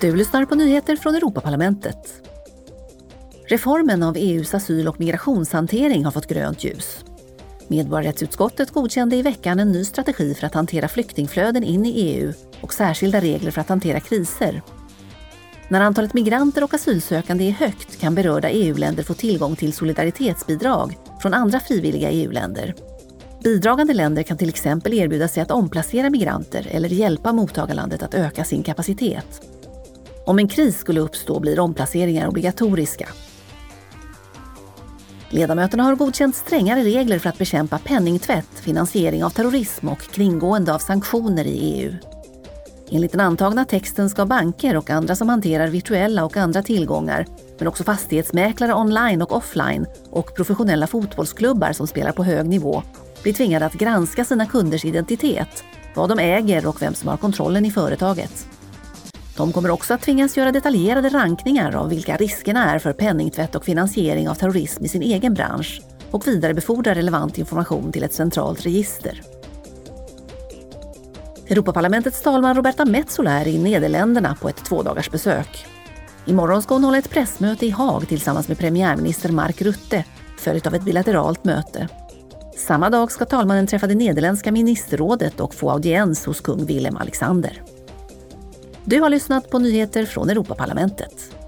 Du lyssnar på nyheter från Europaparlamentet. Reformen av EUs asyl och migrationshantering har fått grönt ljus. Medborgarrättsutskottet godkände i veckan en ny strategi för att hantera flyktingflöden in i EU och särskilda regler för att hantera kriser. När antalet migranter och asylsökande är högt kan berörda EU-länder få tillgång till solidaritetsbidrag från andra frivilliga EU-länder. Bidragande länder kan till exempel erbjuda sig att omplacera migranter eller hjälpa mottagarlandet att öka sin kapacitet. Om en kris skulle uppstå blir omplaceringar obligatoriska. Ledamöterna har godkänt strängare regler för att bekämpa penningtvätt, finansiering av terrorism och kringgående av sanktioner i EU. Enligt den antagna texten ska banker och andra som hanterar virtuella och andra tillgångar, men också fastighetsmäklare online och offline och professionella fotbollsklubbar som spelar på hög nivå, bli tvingade att granska sina kunders identitet, vad de äger och vem som har kontrollen i företaget. De kommer också att tvingas göra detaljerade rankningar av vilka riskerna är för penningtvätt och finansiering av terrorism i sin egen bransch och vidarebefordra relevant information till ett centralt register. Europaparlamentets talman Roberta Metsola är i Nederländerna på ett tvådagarsbesök. Imorgon ska hon hålla ett pressmöte i Haag tillsammans med premiärminister Mark Rutte, följt av ett bilateralt möte. Samma dag ska talmannen träffa det nederländska ministerrådet och få audiens hos kung Willem Alexander. Du har lyssnat på nyheter från Europaparlamentet.